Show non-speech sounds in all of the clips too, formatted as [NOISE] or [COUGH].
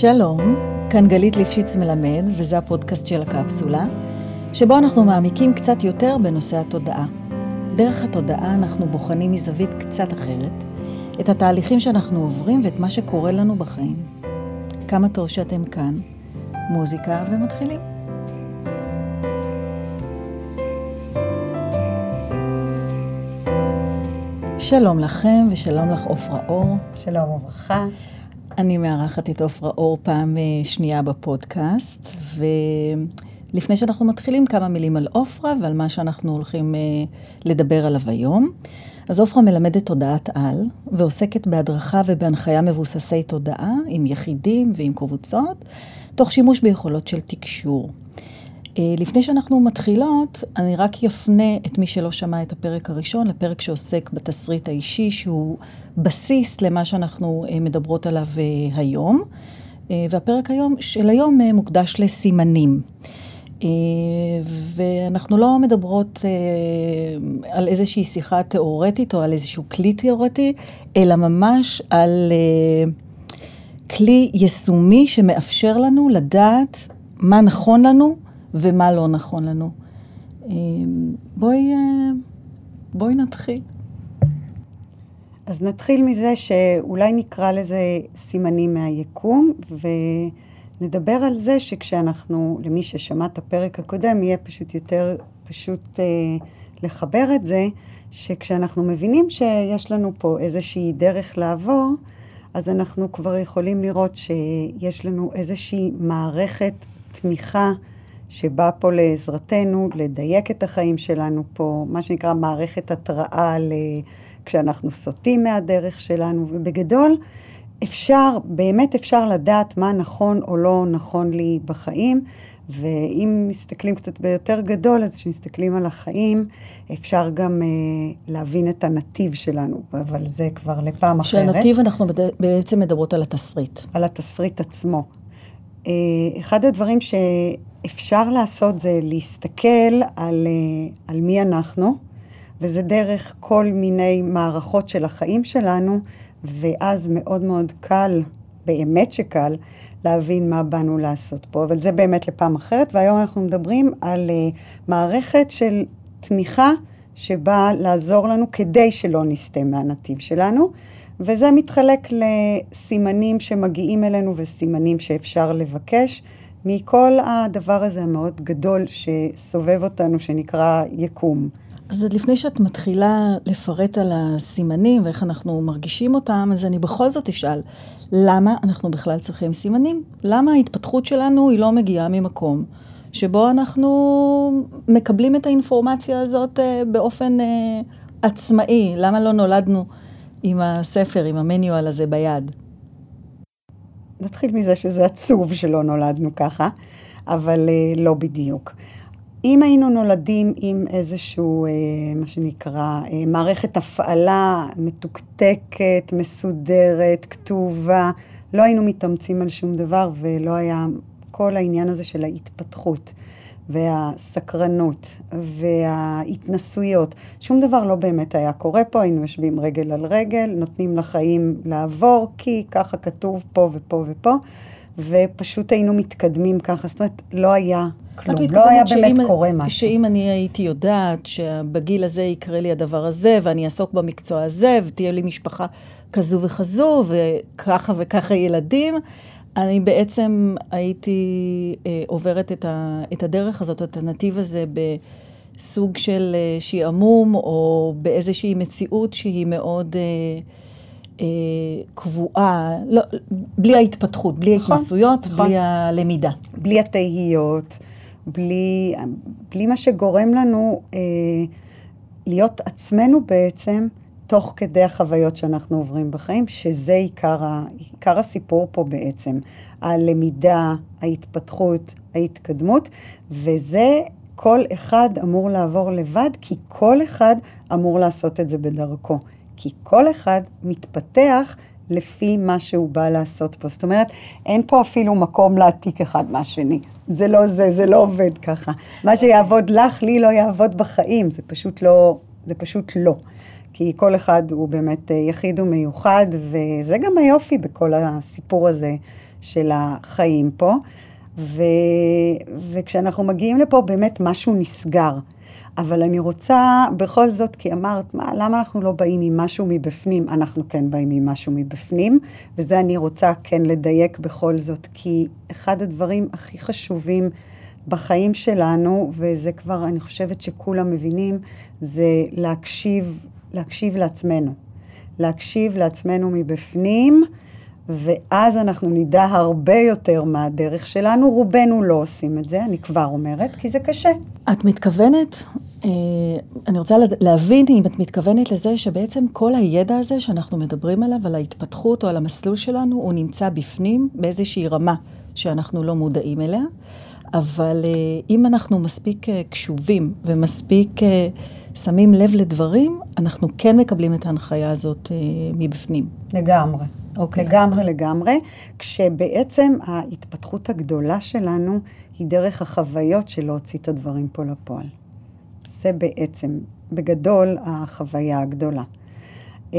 שלום, כאן גלית ליפשיץ מלמד, וזה הפודקאסט של הקפסולה, שבו אנחנו מעמיקים קצת יותר בנושא התודעה. דרך התודעה אנחנו בוחנים מזווית קצת אחרת את התהליכים שאנחנו עוברים ואת מה שקורה לנו בחיים. כמה טוב שאתם כאן. מוזיקה ומתחילים. שלום לכם ושלום לך עופרה אור. שלום וברכה. אני מארחת את עופרה אור פעם אה, שנייה בפודקאסט, ולפני שאנחנו מתחילים, כמה מילים על עופרה ועל מה שאנחנו הולכים אה, לדבר עליו היום. אז עופרה מלמדת תודעת על, ועוסקת בהדרכה ובהנחיה מבוססי תודעה עם יחידים ועם קבוצות, תוך שימוש ביכולות של תקשור. אה, לפני שאנחנו מתחילות, אני רק אפנה את מי שלא שמע את הפרק הראשון, לפרק שעוסק בתסריט האישי, שהוא בסיס למה שאנחנו אה, מדברות עליו אה, היום. והפרק היום, של היום מוקדש לסימנים. ואנחנו לא מדברות על איזושהי שיחה תיאורטית או על איזשהו כלי תיאורטי, אלא ממש על כלי יישומי שמאפשר לנו לדעת מה נכון לנו ומה לא נכון לנו. בואי, אה, בואי נתחיל. אז נתחיל מזה שאולי נקרא לזה סימנים מהיקום, ונדבר על זה שכשאנחנו, למי ששמע את הפרק הקודם, יהיה פשוט יותר פשוט אה, לחבר את זה, שכשאנחנו מבינים שיש לנו פה איזושהי דרך לעבור, אז אנחנו כבר יכולים לראות שיש לנו איזושהי מערכת תמיכה שבא פה לעזרתנו לדייק את החיים שלנו פה, מה שנקרא מערכת התראה ל... כשאנחנו סוטים מהדרך שלנו, ובגדול אפשר, באמת אפשר לדעת מה נכון או לא נכון לי בחיים, ואם מסתכלים קצת ביותר גדול, אז כשמסתכלים על החיים, אפשר גם uh, להבין את הנתיב שלנו, אבל זה כבר לפעם אחרת. שהנתיב, אנחנו בעצם מדברות על התסריט. על התסריט עצמו. Uh, אחד הדברים ש... אפשר לעשות זה להסתכל על, אה, על מי אנחנו, וזה דרך כל מיני מערכות של החיים שלנו, ואז מאוד מאוד קל, באמת שקל, להבין מה באנו לעשות פה, אבל זה באמת לפעם אחרת, והיום אנחנו מדברים על uh, מערכת של תמיכה שבאה לעזור לנו כדי שלא נסטה מהנתיב שלנו, וזה מתחלק לסימנים שמגיעים אלינו וסימנים שאפשר לבקש. מכל הדבר הזה המאוד גדול שסובב אותנו, שנקרא יקום. אז לפני שאת מתחילה לפרט על הסימנים ואיך אנחנו מרגישים אותם, אז אני בכל זאת אשאל, למה אנחנו בכלל צריכים סימנים? למה ההתפתחות שלנו היא לא מגיעה ממקום שבו אנחנו מקבלים את האינפורמציה הזאת אה, באופן אה, עצמאי? למה לא נולדנו עם הספר, עם המניואל הזה ביד? נתחיל מזה שזה עצוב שלא נולדנו ככה, אבל uh, לא בדיוק. אם היינו נולדים עם איזשהו, uh, מה שנקרא, uh, מערכת הפעלה מתוקתקת, מסודרת, כתובה, לא היינו מתאמצים על שום דבר ולא היה כל העניין הזה של ההתפתחות. והסקרנות וההתנסויות. שום דבר לא באמת היה קורה פה, היינו יושבים רגל על רגל, נותנים לחיים לעבור, כי ככה כתוב פה ופה ופה, ופשוט היינו מתקדמים ככה, זאת אומרת, לא היה כלום, לא היה באמת שאם, קורה משהו. שאם אני הייתי יודעת שבגיל הזה יקרה לי הדבר הזה, ואני אעסוק במקצוע הזה, ותהיה לי משפחה כזו וכזו, וככה וככה ילדים, אני בעצם הייתי אה, עוברת את, ה, את הדרך הזאת, את הנתיב הזה, בסוג של אה, שעמום, או באיזושהי מציאות שהיא מאוד אה, אה, קבועה, לא, בלי ההתפתחות, בלי נכון, ההתנסויות, נכון. בלי הלמידה. בלי התהיות, בלי, בלי מה שגורם לנו אה, להיות עצמנו בעצם. תוך כדי החוויות שאנחנו עוברים בחיים, שזה עיקר, ה, עיקר הסיפור פה בעצם. הלמידה, ההתפתחות, ההתקדמות, וזה כל אחד אמור לעבור לבד, כי כל אחד אמור לעשות את זה בדרכו. כי כל אחד מתפתח לפי מה שהוא בא לעשות פה. זאת אומרת, אין פה אפילו מקום להעתיק אחד מהשני. זה לא זה, זה לא עובד ככה. מה שיעבוד לך, לי לא יעבוד בחיים. זה פשוט לא, זה פשוט לא. כי כל אחד הוא באמת אה, יחיד ומיוחד, וזה גם היופי בכל הסיפור הזה, של החיים פה. ו... וכשאנחנו מגיעים לפה, באמת משהו נסגר. אבל אני רוצה בכל זאת, כי אמרת, מה, למה אנחנו לא באים עם משהו מבפנים? אנחנו כן באים עם משהו מבפנים, וזה אני רוצה כן לדייק בכל זאת, כי אחד הדברים הכי חשובים בחיים שלנו, וזה כבר, אני חושבת שכולם מבינים, זה להקשיב, להקשיב לעצמנו. להקשיב לעצמנו מבפנים, ואז אנחנו נדע הרבה יותר מה הדרך שלנו. רובנו לא עושים את זה, אני כבר אומרת, כי זה קשה. את מתכוונת, אה, אני רוצה להבין אם את מתכוונת לזה שבעצם כל הידע הזה שאנחנו מדברים עליו, על ההתפתחות או על המסלול שלנו, הוא נמצא בפנים באיזושהי רמה שאנחנו לא מודעים אליה. אבל אה, אם אנחנו מספיק אה, קשובים ומספיק שמים לב לדברים, אנחנו כן מקבלים את ההנחיה הזאת מבפנים. לגמרי. אוקיי. לגמרי לגמרי, כשבעצם ההתפתחות הגדולה שלנו היא דרך החוויות של להוציא את הדברים פה לפועל. זה בעצם, בגדול, החוויה הגדולה. אה,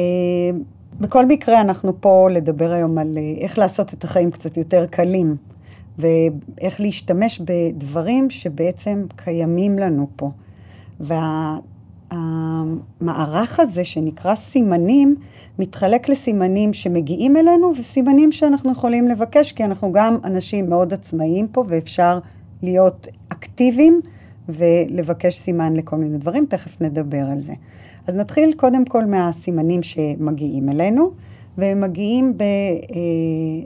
בכל מקרה, אנחנו פה לדבר היום על אה, איך לעשות את החיים קצת יותר קלים, ואיך להשתמש בדברים שבעצם קיימים לנו פה. וה... המערך הזה שנקרא סימנים, מתחלק לסימנים שמגיעים אלינו וסימנים שאנחנו יכולים לבקש, כי אנחנו גם אנשים מאוד עצמאיים פה ואפשר להיות אקטיביים ולבקש סימן לכל מיני דברים, תכף נדבר על זה. אז נתחיל קודם כל מהסימנים שמגיעים אלינו, והם מגיעים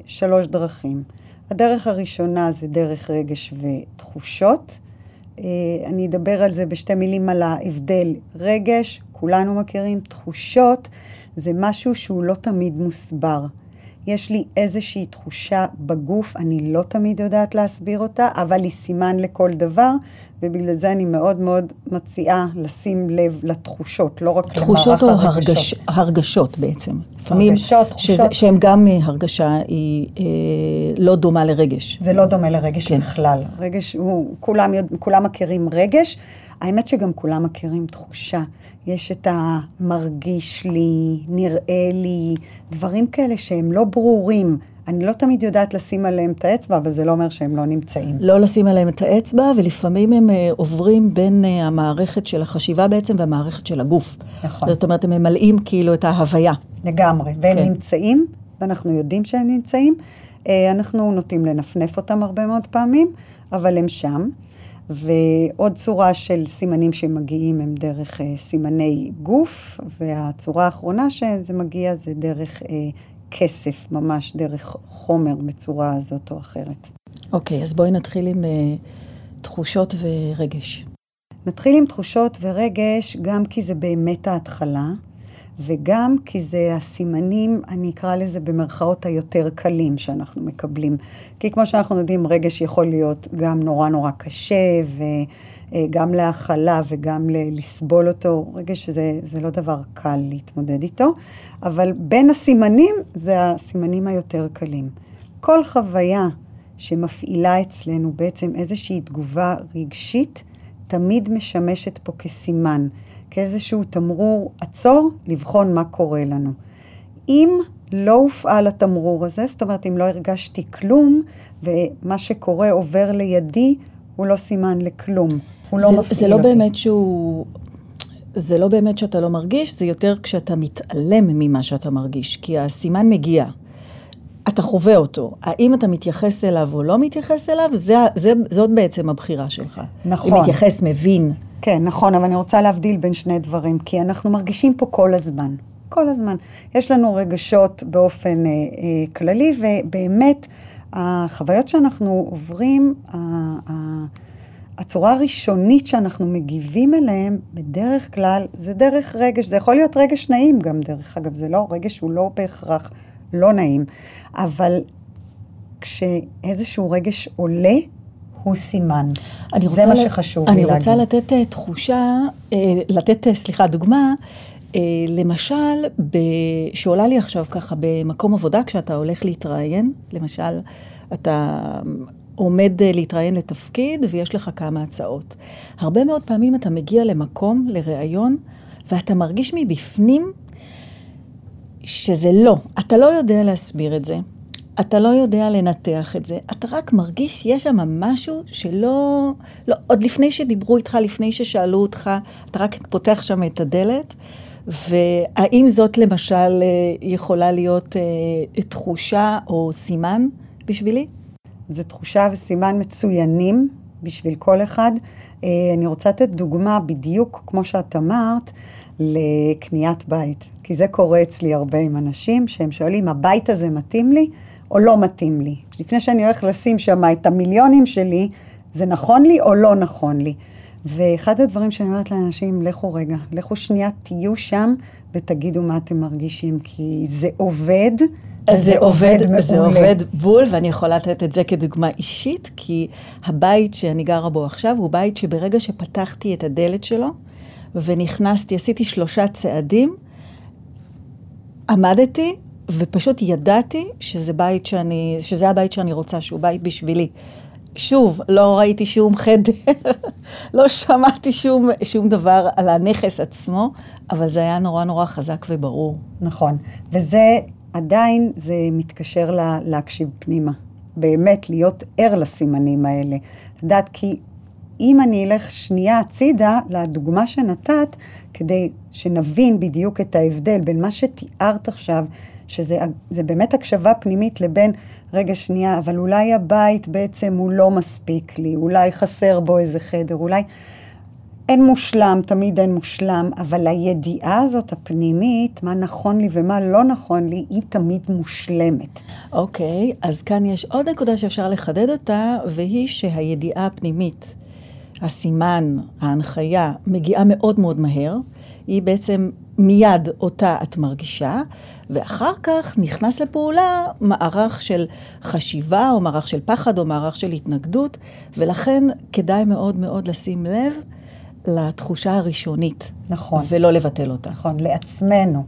בשלוש דרכים. הדרך הראשונה זה דרך רגש ותחושות. אה, אני אדבר על זה בשתי מילים על ההבדל. רגש, כולנו מכירים, תחושות, זה משהו שהוא לא תמיד מוסבר. יש לי איזושהי תחושה בגוף, אני לא תמיד יודעת להסביר אותה, אבל היא סימן לכל דבר, ובגלל זה אני מאוד מאוד מציעה לשים לב לתחושות, לא רק תחושות או הרגש, הרגשות בעצם. לפעמים הרגשות, תחושות. שהן גם אה, הרגשה היא אה, לא דומה לרגש. זה לא דומה לרגש כן. בכלל. רגש הוא, כולם, כולם מכירים רגש. האמת שגם כולם מכירים תחושה. יש את המרגיש לי, נראה לי, דברים כאלה שהם לא ברורים. אני לא תמיד יודעת לשים עליהם את האצבע, אבל זה לא אומר שהם לא נמצאים. לא לשים עליהם את האצבע, ולפעמים הם uh, עוברים בין uh, המערכת של החשיבה בעצם והמערכת של הגוף. נכון. זאת אומרת, הם ממלאים כאילו את ההוויה. לגמרי, והם כן. נמצאים, ואנחנו יודעים שהם נמצאים. Uh, אנחנו נוטים לנפנף אותם הרבה מאוד פעמים, אבל הם שם. ועוד צורה של סימנים שמגיעים הם דרך אה, סימני גוף, והצורה האחרונה שזה מגיע זה דרך אה, כסף, ממש דרך חומר בצורה הזאת או אחרת. אוקיי, okay, אז בואי נתחיל עם אה, תחושות ורגש. נתחיל עם תחושות ורגש, גם כי זה באמת ההתחלה. וגם כי זה הסימנים, אני אקרא לזה במרכאות היותר קלים שאנחנו מקבלים. כי כמו שאנחנו יודעים, רגש יכול להיות גם נורא נורא קשה, וגם להכלה וגם לסבול אותו. רגש זה לא דבר קל להתמודד איתו, אבל בין הסימנים זה הסימנים היותר קלים. כל חוויה שמפעילה אצלנו בעצם איזושהי תגובה רגשית, תמיד משמשת פה כסימן. כאיזשהו תמרור עצור, לבחון מה קורה לנו. אם לא הופעל התמרור הזה, זאת אומרת, אם לא הרגשתי כלום, ומה שקורה עובר לידי, הוא לא סימן לכלום. הוא לא מפעיל זה לא אותי. באמת שהוא... זה לא באמת שאתה לא מרגיש, זה יותר כשאתה מתעלם ממה שאתה מרגיש, כי הסימן מגיע. אתה חווה אותו. האם אתה מתייחס אליו או לא מתייחס אליו, זה, זה, זאת בעצם הבחירה שלך. נכון. אם מתייחס, מבין. כן, נכון, אבל אני רוצה להבדיל בין שני דברים, כי אנחנו מרגישים פה כל הזמן. כל הזמן. יש לנו רגשות באופן אה, אה, כללי, ובאמת, החוויות שאנחנו עוברים, ה, ה, הצורה הראשונית שאנחנו מגיבים אליהם, בדרך כלל, זה דרך רגש. זה יכול להיות רגש נעים גם, דרך אגב, זה לא, רגש הוא לא בהכרח לא נעים, אבל כשאיזשהו רגש עולה, הוא סימן. זה מה שחשוב לי להגיד. אני רוצה לתת uh, תחושה, uh, לתת, uh, סליחה, דוגמה. למשל, ב... שעולה לי עכשיו ככה במקום עבודה, כשאתה הולך להתראיין, למשל, אתה עומד להתראיין לתפקיד ויש לך כמה הצעות. הרבה מאוד פעמים אתה מגיע למקום, לראיון, ואתה מרגיש מבפנים שזה לא. אתה לא יודע להסביר את זה. אתה לא יודע לנתח את זה, אתה רק מרגיש שיש שם משהו שלא, לא, עוד לפני שדיברו איתך, לפני ששאלו אותך, אתה רק פותח שם את הדלת, והאם זאת למשל אה, יכולה להיות אה, תחושה או סימן בשבילי? זו תחושה וסימן מצוינים בשביל כל אחד. אה, אני רוצה לתת דוגמה בדיוק כמו שאת אמרת, לקניית בית. כי זה קורה אצלי הרבה עם אנשים שהם שואלים, הבית הזה מתאים לי או לא מתאים לי? לפני שאני הולך לשים שם את המיליונים שלי, זה נכון לי או לא נכון לי? ואחד הדברים שאני אומרת לאנשים, לכו רגע, לכו שנייה, תהיו שם ותגידו מה אתם מרגישים, כי זה עובד. זה עובד, מעולה. זה עובד בול, ואני יכולה לתת את זה כדוגמה אישית, כי הבית שאני גרה בו עכשיו הוא בית שברגע שפתחתי את הדלת שלו, ונכנסתי, עשיתי שלושה צעדים, עמדתי ופשוט ידעתי שזה בית שאני, שזה הבית שאני רוצה, שהוא בית בשבילי. שוב, לא ראיתי שום חדר, [LAUGHS] לא שמעתי שום, שום דבר על הנכס עצמו, אבל זה היה נורא נורא חזק וברור. נכון, וזה עדיין, זה מתקשר לה, להקשיב פנימה. באמת, להיות ער לסימנים האלה. יודעת, כי אם אני אלך שנייה הצידה לדוגמה שנתת, כדי שנבין בדיוק את ההבדל בין מה שתיארת עכשיו, שזה באמת הקשבה פנימית לבין, רגע שנייה, אבל אולי הבית בעצם הוא לא מספיק לי, אולי חסר בו איזה חדר, אולי אין מושלם, תמיד אין מושלם, אבל הידיעה הזאת הפנימית, מה נכון לי ומה לא נכון לי, היא תמיד מושלמת. אוקיי, okay, אז כאן יש עוד נקודה שאפשר לחדד אותה, והיא שהידיעה הפנימית, הסימן, ההנחיה, מגיעה מאוד מאוד מהר. היא בעצם מיד אותה את מרגישה, ואחר כך נכנס לפעולה מערך של חשיבה, או מערך של פחד, או מערך של התנגדות, ולכן כדאי מאוד מאוד לשים לב לתחושה הראשונית. נכון. ולא לבטל אותה. נכון, לעצמנו.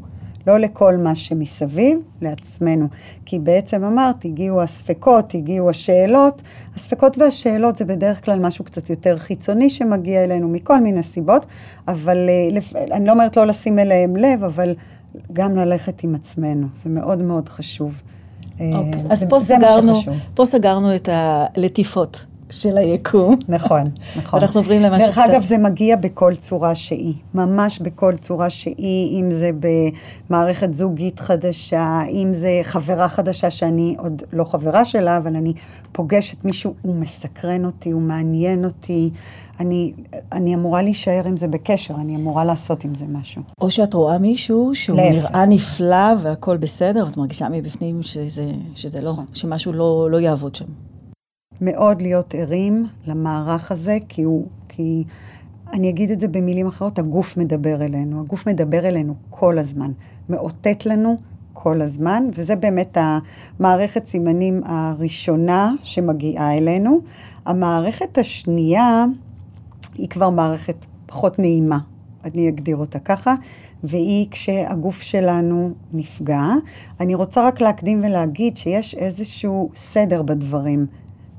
לא לכל מה שמסביב, לעצמנו. כי בעצם אמרת, הגיעו הספקות, הגיעו השאלות. הספקות והשאלות זה בדרך כלל משהו קצת יותר חיצוני שמגיע אלינו מכל מיני סיבות, אבל אה, אני לא אומרת לא לשים אליהם לב, אבל גם ללכת עם עצמנו, זה מאוד מאוד חשוב. אוקיי, אה, אז זה, פה, סגרנו, פה סגרנו את הלטיפות. של היקום. נכון, נכון. אנחנו עוברים למשהו קצת... דרך אגב, זה מגיע בכל צורה שהיא, ממש בכל צורה שהיא, אם זה במערכת זוגית חדשה, אם זה חברה חדשה שאני עוד לא חברה שלה, אבל אני פוגשת מישהו, הוא מסקרן אותי, הוא מעניין אותי. אני, אני אמורה להישאר עם זה בקשר, אני אמורה לעשות עם זה משהו. או שאת רואה מישהו שהוא להפך. נראה נפלא והכול בסדר, ואת מרגישה מבפנים שזה, שזה לא, נכון. שמשהו לא, לא יעבוד שם. מאוד להיות ערים למערך הזה, כי הוא, כי אני אגיד את זה במילים אחרות, הגוף מדבר אלינו. הגוף מדבר אלינו כל הזמן, מאותת לנו כל הזמן, וזה באמת המערכת סימנים הראשונה שמגיעה אלינו. המערכת השנייה היא כבר מערכת פחות נעימה, אני אגדיר אותה ככה, והיא כשהגוף שלנו נפגע. אני רוצה רק להקדים ולהגיד שיש איזשהו סדר בדברים.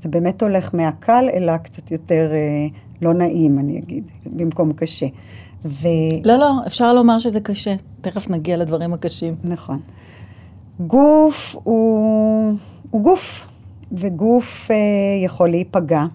זה באמת הולך מהקל אלא קצת יותר אה, לא נעים, אני אגיד, במקום קשה. ו... לא, לא, אפשר לומר שזה קשה. תכף נגיע לדברים הקשים. נכון. גוף הוא, הוא גוף, וגוף אה, יכול להיפגע.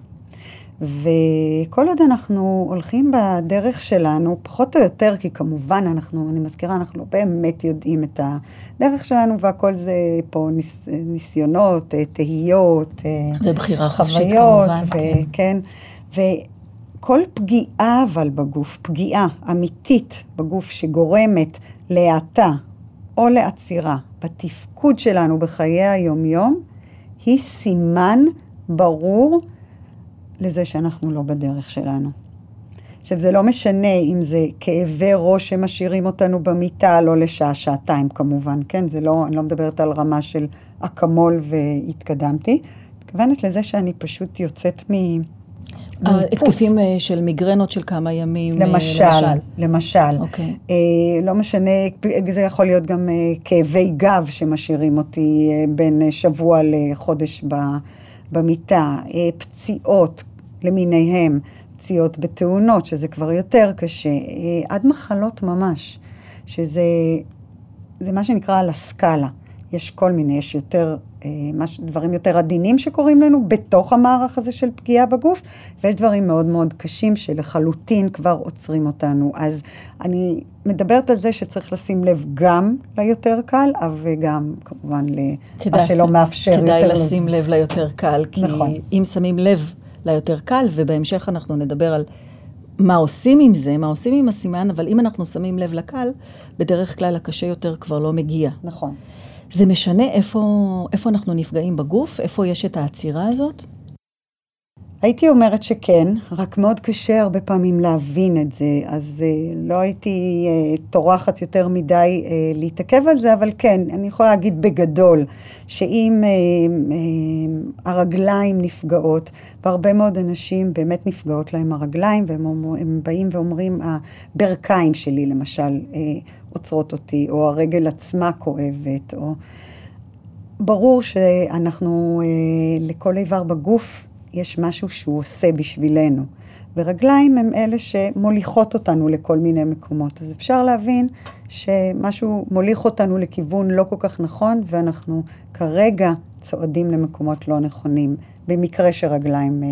וכל עוד אנחנו הולכים בדרך שלנו, פחות או יותר, כי כמובן אנחנו, אני מזכירה, אנחנו לא באמת יודעים את הדרך שלנו, והכל זה פה ניס, ניסיונות, אה, תהיות, אה, ובחירה חופשית כמובן. וכן, וכל פגיעה אבל בגוף, פגיעה אמיתית בגוף שגורמת להאטה או לעצירה בתפקוד שלנו בחיי היומיום, היא סימן ברור לזה שאנחנו לא בדרך שלנו. עכשיו, זה לא משנה אם זה כאבי ראש שמשאירים אותנו במיטה, לא לשעה, שעתיים כמובן, כן? זה לא, אני לא מדברת על רמה של אקמול והתקדמתי. מתכוונת לזה שאני פשוט יוצאת מ... התקפים אה, של מיגרנות של כמה ימים, אה, למשל. למשל. למשל. אוקיי. אה, לא משנה, זה יכול להיות גם אה, כאבי גב שמשאירים אותי אה, בין שבוע לחודש ב... במיטה, אה, פציעות למיניהם, פציעות בתאונות, שזה כבר יותר קשה, אה, עד מחלות ממש, שזה זה מה שנקרא על הסקאלה. יש כל מיני, יש יותר מש, דברים יותר עדינים שקורים לנו בתוך המערך הזה של פגיעה בגוף, ויש דברים מאוד מאוד קשים שלחלוטין כבר עוצרים אותנו. אז אני מדברת על זה שצריך לשים לב גם ליותר קל, וגם כמובן למה שלא מאפשר יותר... כדאי לשים לב ליותר קל, כי נכון. אם שמים לב ליותר קל, ובהמשך אנחנו נדבר על מה עושים עם זה, מה עושים עם הסימן, אבל אם אנחנו שמים לב לקל, בדרך כלל הקשה יותר כבר לא מגיע. נכון. זה משנה איפה, איפה אנחנו נפגעים בגוף, איפה יש את העצירה הזאת? הייתי אומרת שכן, רק מאוד קשה הרבה פעמים להבין את זה, אז uh, לא הייתי uh, טורחת יותר מדי uh, להתעכב על זה, אבל כן, אני יכולה להגיד בגדול, שאם uh, uh, הרגליים נפגעות, והרבה מאוד אנשים באמת נפגעות להם הרגליים, והם אומר, באים ואומרים, הברכיים שלי למשל uh, עוצרות אותי, או הרגל עצמה כואבת, או... ברור שאנחנו, uh, לכל איבר בגוף, יש משהו שהוא עושה בשבילנו. ורגליים הם אלה שמוליכות אותנו לכל מיני מקומות. אז אפשר להבין שמשהו מוליך אותנו לכיוון לא כל כך נכון, ואנחנו כרגע צועדים למקומות לא נכונים, במקרה שרגליים אה,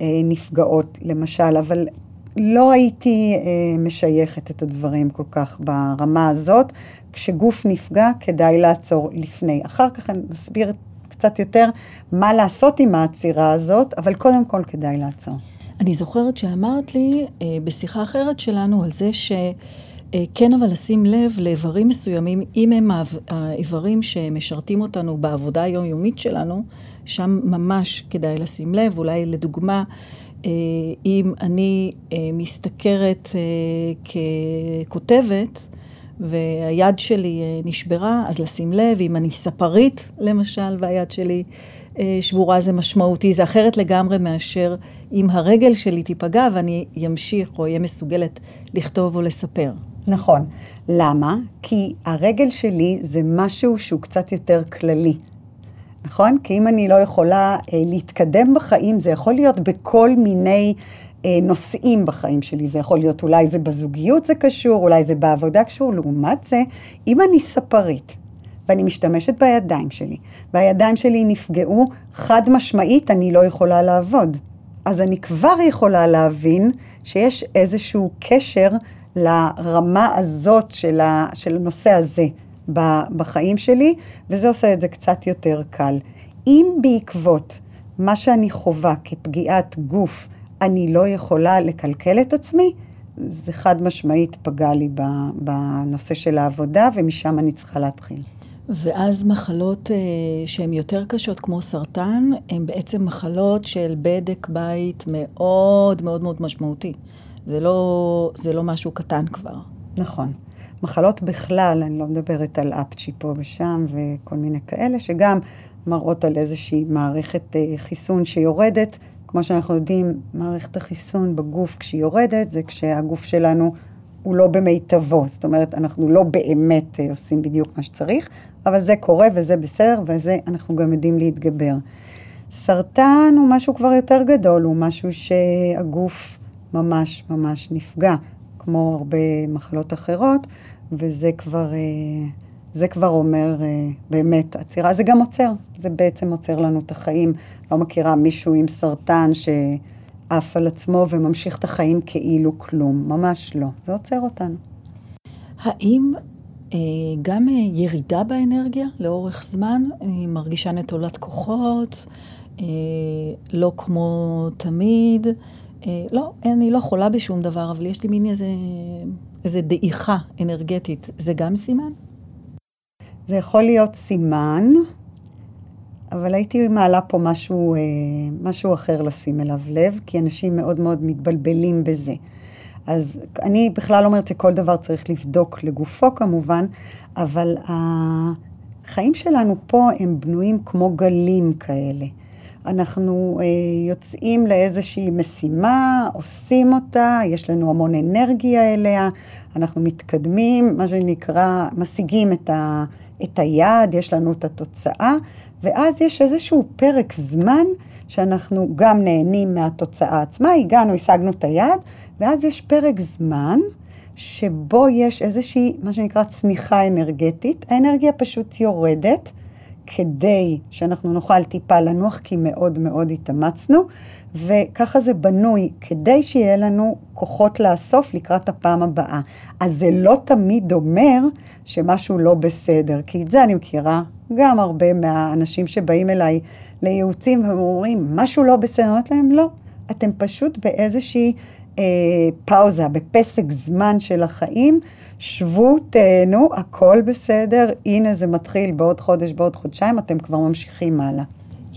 אה, נפגעות למשל, אבל לא הייתי אה, משייכת את הדברים כל כך ברמה הזאת. כשגוף נפגע, כדאי לעצור לפני. אחר כך אני אסביר קצת יותר מה לעשות עם העצירה הזאת, אבל קודם כל כדאי לעצור. אני זוכרת שאמרת לי אה, בשיחה אחרת שלנו על זה שכן, אבל לשים לב לאיברים מסוימים, אם הם האיברים שמשרתים אותנו בעבודה היומיומית שלנו, שם ממש כדאי לשים לב. אולי לדוגמה, אה, אם אני אה, משתכרת ככותבת, והיד שלי אה, נשברה, אז לשים לב, אם אני ספרית למשל, והיד שלי אה, שבורה זה משמעותי, זה אחרת לגמרי מאשר אם הרגל שלי תיפגע ואני אמשיך או אהיה מסוגלת לכתוב או לספר. נכון. למה? כי הרגל שלי זה משהו שהוא קצת יותר כללי. נכון? כי אם אני לא יכולה אה, להתקדם בחיים, זה יכול להיות בכל מיני נושאים בחיים שלי. זה יכול להיות, אולי זה בזוגיות זה קשור, אולי זה בעבודה קשור. לעומת זה, אם אני ספרית, ואני משתמשת בידיים שלי, והידיים שלי נפגעו, חד משמעית אני לא יכולה לעבוד. אז אני כבר יכולה להבין שיש איזשהו קשר לרמה הזאת של, ה, של הנושא הזה בחיים שלי, וזה עושה את זה קצת יותר קל. אם בעקבות מה שאני חווה כפגיעת גוף, אני לא יכולה לקלקל את עצמי, זה חד משמעית פגע לי בנושא של העבודה, ומשם אני צריכה להתחיל. ואז מחלות אה, שהן יותר קשות, כמו סרטן, הן בעצם מחלות של בדק בית מאוד מאוד מאוד משמעותי. זה לא, זה לא משהו קטן כבר. נכון. מחלות בכלל, אני לא מדברת על אפצ'י פה ושם וכל מיני כאלה, שגם מראות על איזושהי מערכת אה, חיסון שיורדת, כמו שאנחנו יודעים, מערכת החיסון בגוף כשהיא יורדת, זה כשהגוף שלנו הוא לא במיטבו. זאת אומרת, אנחנו לא באמת אה, עושים בדיוק מה שצריך, אבל זה קורה וזה בסדר, וזה אנחנו גם יודעים להתגבר. סרטן הוא משהו כבר יותר גדול, הוא משהו שהגוף ממש ממש נפגע, כמו הרבה מחלות אחרות, וזה כבר... אה, זה כבר אומר אה, באמת עצירה, זה גם עוצר, זה בעצם עוצר לנו את החיים. לא מכירה מישהו עם סרטן שעף על עצמו וממשיך את החיים כאילו כלום, ממש לא, זה עוצר אותנו. האם אה, גם אה, ירידה באנרגיה לאורך זמן, אני מרגישה נטולת כוחות, לא כמו תמיד, לא, אני לא חולה בשום דבר, אבל יש לי מין איזה, איזה דעיכה אנרגטית, זה גם סימן? זה יכול להיות סימן, אבל הייתי מעלה פה משהו, אה, משהו אחר לשים אליו לב, כי אנשים מאוד מאוד מתבלבלים בזה. אז אני בכלל אומרת שכל דבר צריך לבדוק לגופו כמובן, אבל החיים שלנו פה הם בנויים כמו גלים כאלה. אנחנו אה, יוצאים לאיזושהי משימה, עושים אותה, יש לנו המון אנרגיה אליה, אנחנו מתקדמים, מה שנקרא, משיגים את, ה, את היעד, יש לנו את התוצאה, ואז יש איזשהו פרק זמן שאנחנו גם נהנים מהתוצאה עצמה, הגענו, השגנו את היעד, ואז יש פרק זמן שבו יש איזושהי, מה שנקרא, צניחה אנרגטית, האנרגיה פשוט יורדת, כדי שאנחנו נוכל טיפה לנוח, כי מאוד מאוד התאמצנו, וככה זה בנוי, כדי שיהיה לנו כוחות לאסוף לקראת הפעם הבאה. אז זה לא תמיד אומר שמשהו לא בסדר, כי את זה אני מכירה גם הרבה מהאנשים שבאים אליי לייעוצים ואומרים, משהו לא בסדר, אני אומרת להם, לא, אתם פשוט באיזושהי אה, פאוזה, בפסק זמן של החיים, שבו, תהנו, הכל בסדר, הנה זה מתחיל בעוד חודש, בעוד חודשיים, אתם כבר ממשיכים הלאה.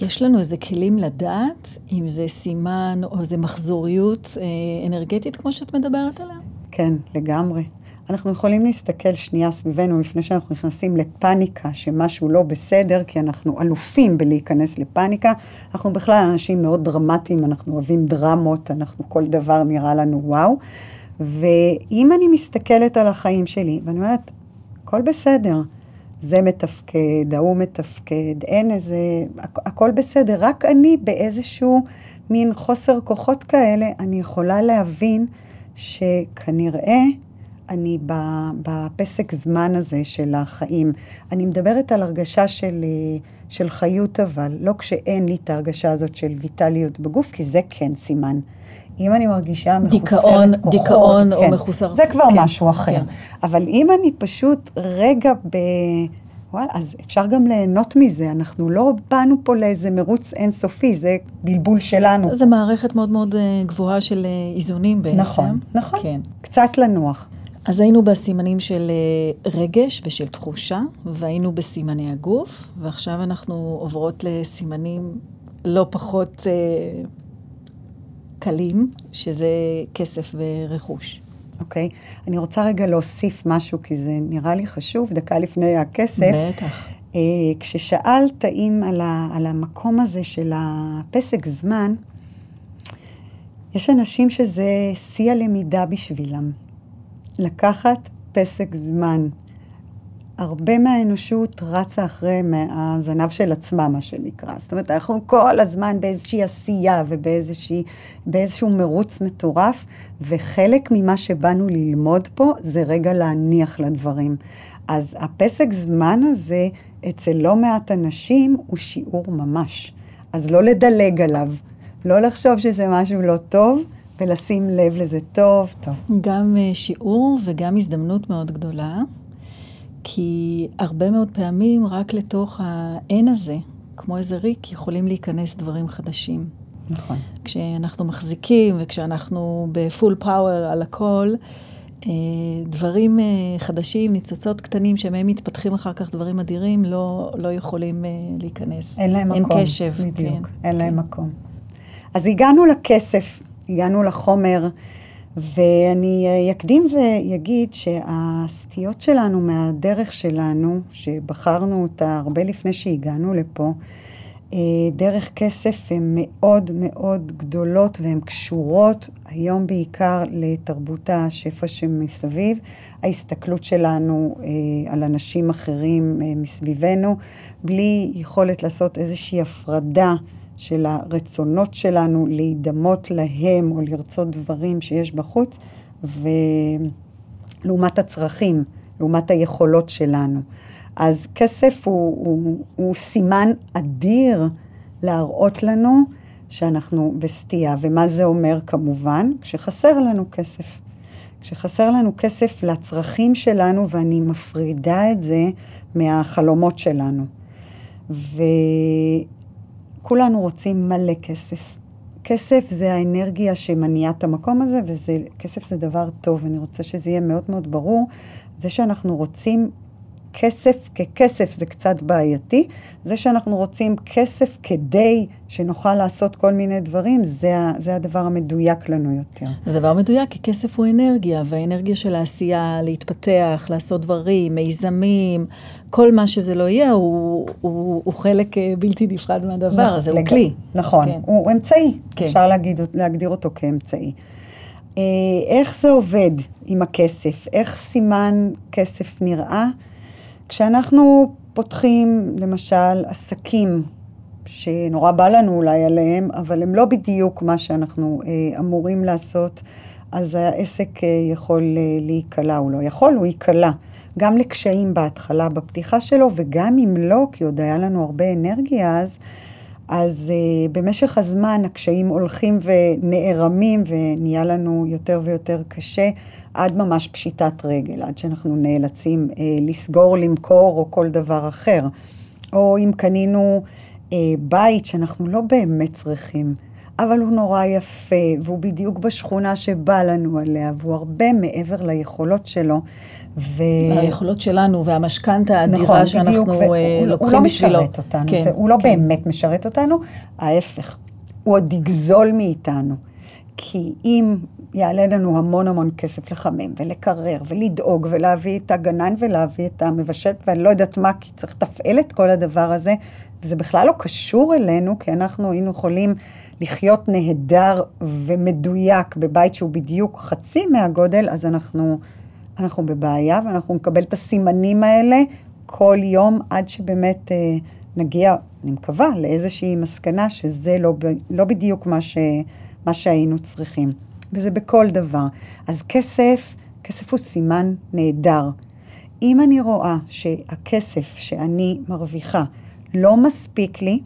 יש לנו איזה כלים לדעת אם זה סימן או איזה מחזוריות אה, אנרגטית כמו שאת מדברת עליה? כן, לגמרי. אנחנו יכולים להסתכל שנייה סביבנו לפני שאנחנו נכנסים לפאניקה, שמשהו לא בסדר, כי אנחנו אלופים בלהיכנס לפאניקה. אנחנו בכלל אנשים מאוד דרמטיים, אנחנו אוהבים דרמות, אנחנו כל דבר נראה לנו וואו. ואם אני מסתכלת על החיים שלי, ואני אומרת, הכל בסדר, זה מתפקד, ההוא מתפקד, אין איזה, הכל בסדר, רק אני באיזשהו מין חוסר כוחות כאלה, אני יכולה להבין שכנראה אני בפסק זמן הזה של החיים. אני מדברת על הרגשה של, של חיות אבל, לא כשאין לי את ההרגשה הזאת של ויטליות בגוף, כי זה כן סימן. אם אני מרגישה מחוסרת דיכאון, כוחות, דיכאון כן, או מחוסר... זה כבר כן, משהו אחר. כן. אבל אם אני פשוט רגע ב... וואלה, אז אפשר גם ליהנות מזה. אנחנו לא באנו פה לאיזה מרוץ אינסופי, זה בלבול שלנו. זו מערכת מאוד מאוד אה, גבוהה של אה, איזונים בעצם. נכון, נכון. כן. קצת לנוח. אז היינו בסימנים של אה, רגש ושל תחושה, והיינו בסימני הגוף, ועכשיו אנחנו עוברות לסימנים לא פחות אה, קלים, שזה כסף ורכוש. אוקיי? אני רוצה רגע להוסיף משהו, כי זה נראה לי חשוב, דקה לפני הכסף. בטח. אה, כששאלת אם על, ה, על המקום הזה של הפסק זמן, יש אנשים שזה שיא הלמידה בשבילם. לקחת פסק זמן. הרבה מהאנושות רצה אחרי הזנב של עצמה, מה שנקרא. זאת אומרת, אנחנו כל הזמן באיזושהי עשייה ובאיזשהו מרוץ מטורף, וחלק ממה שבאנו ללמוד פה זה רגע להניח לדברים. אז הפסק זמן הזה, אצל לא מעט אנשים, הוא שיעור ממש. אז לא לדלג עליו, לא לחשוב שזה משהו לא טוב, ולשים לב לזה טוב, טוב. גם אה, שיעור וגם הזדמנות מאוד גדולה, כי הרבה מאוד פעמים רק לתוך האין הזה, כמו איזה ריק, יכולים להיכנס דברים חדשים. נכון. כשאנחנו מחזיקים וכשאנחנו בפול פאוור על הכל, אה, דברים אה, חדשים, ניצוצות קטנים שמהם מתפתחים אחר כך דברים אדירים, לא, לא יכולים להיכנס. אין להם אין מקום. קשב. בדיוק, כן, אין כן. להם מקום. אז הגענו לכסף, הגענו לחומר, ואני אקדים ואגיד שהסטיות שלנו מהדרך שלנו, שבחרנו אותה הרבה לפני שהגענו לפה, אה, דרך כסף הן מאוד מאוד גדולות והן קשורות היום בעיקר לתרבות השפע שמסביב, ההסתכלות שלנו אה, על אנשים אחרים אה, מסביבנו, בלי יכולת לעשות איזושהי הפרדה של הרצונות שלנו להידמות להם או לרצות דברים שיש בחוץ, ולעומת הצרכים, לעומת היכולות שלנו. אז כסף הוא, הוא, הוא סימן אדיר להראות לנו שאנחנו בסטייה. ומה זה אומר כמובן? כשחסר לנו כסף. כשחסר לנו כסף לצרכים שלנו, ואני מפרידה את זה מהחלומות שלנו. וכולנו רוצים מלא כסף. כסף זה האנרגיה שמניעה את המקום הזה, וכסף זה דבר טוב. אני רוצה שזה יהיה מאוד מאוד ברור. זה שאנחנו רוצים כסף ככסף זה קצת בעייתי. זה שאנחנו רוצים כסף כדי שנוכל לעשות כל מיני דברים, זה, זה הדבר המדויק לנו יותר. זה דבר מדויק, כי כסף הוא אנרגיה, והאנרגיה של העשייה, להתפתח, לעשות דברים, מיזמים, כל מה שזה לא יהיה, הוא, הוא, הוא חלק אה, בלתי נפרד מהדבר הזה, הוא לג- כלי. נכון, כן. הוא אמצעי, כן. אפשר להגיד, להגדיר אותו כאמצעי. אה, איך זה עובד עם הכסף? איך סימן כסף נראה? כשאנחנו פותחים, למשל, עסקים, שנורא בא לנו אולי עליהם, אבל הם לא בדיוק מה שאנחנו אה, אמורים לעשות, אז העסק אה, יכול אה, להיקלע, הוא לא יכול, הוא ייקלע. גם לקשיים בהתחלה, בפתיחה שלו, וגם אם לא, כי עוד היה לנו הרבה אנרגיה אז, אז uh, במשך הזמן הקשיים הולכים ונערמים ונהיה לנו יותר ויותר קשה עד ממש פשיטת רגל, עד שאנחנו נאלצים uh, לסגור, למכור או כל דבר אחר. או אם קנינו uh, בית שאנחנו לא באמת צריכים, אבל הוא נורא יפה, והוא בדיוק בשכונה שבא לנו עליה, והוא הרבה מעבר ליכולות שלו. ו... היכולות שלנו והמשכנתה האדירה נכון, שאנחנו בדיוק, uh, לוקחים בשבילו. הוא לא משרת אותנו, כן, זה, הוא לא כן. באמת משרת אותנו, ההפך, הוא עוד יגזול מאיתנו. כי אם יעלה לנו המון המון כסף לחמם ולקרר ולדאוג ולהביא את הגנן ולהביא את המבשל ואני לא יודעת מה, כי צריך לתפעל את כל הדבר הזה, וזה בכלל לא קשור אלינו, כי אנחנו היינו יכולים לחיות נהדר ומדויק בבית שהוא בדיוק חצי מהגודל, אז אנחנו, אנחנו בבעיה ואנחנו נקבל את הסימנים האלה כל יום עד שבאמת אה, נגיע, אני מקווה, לאיזושהי מסקנה שזה לא, לא בדיוק מה, ש, מה שהיינו צריכים. וזה בכל דבר. אז כסף, כסף הוא סימן נהדר. אם אני רואה שהכסף שאני מרוויחה לא מספיק לי,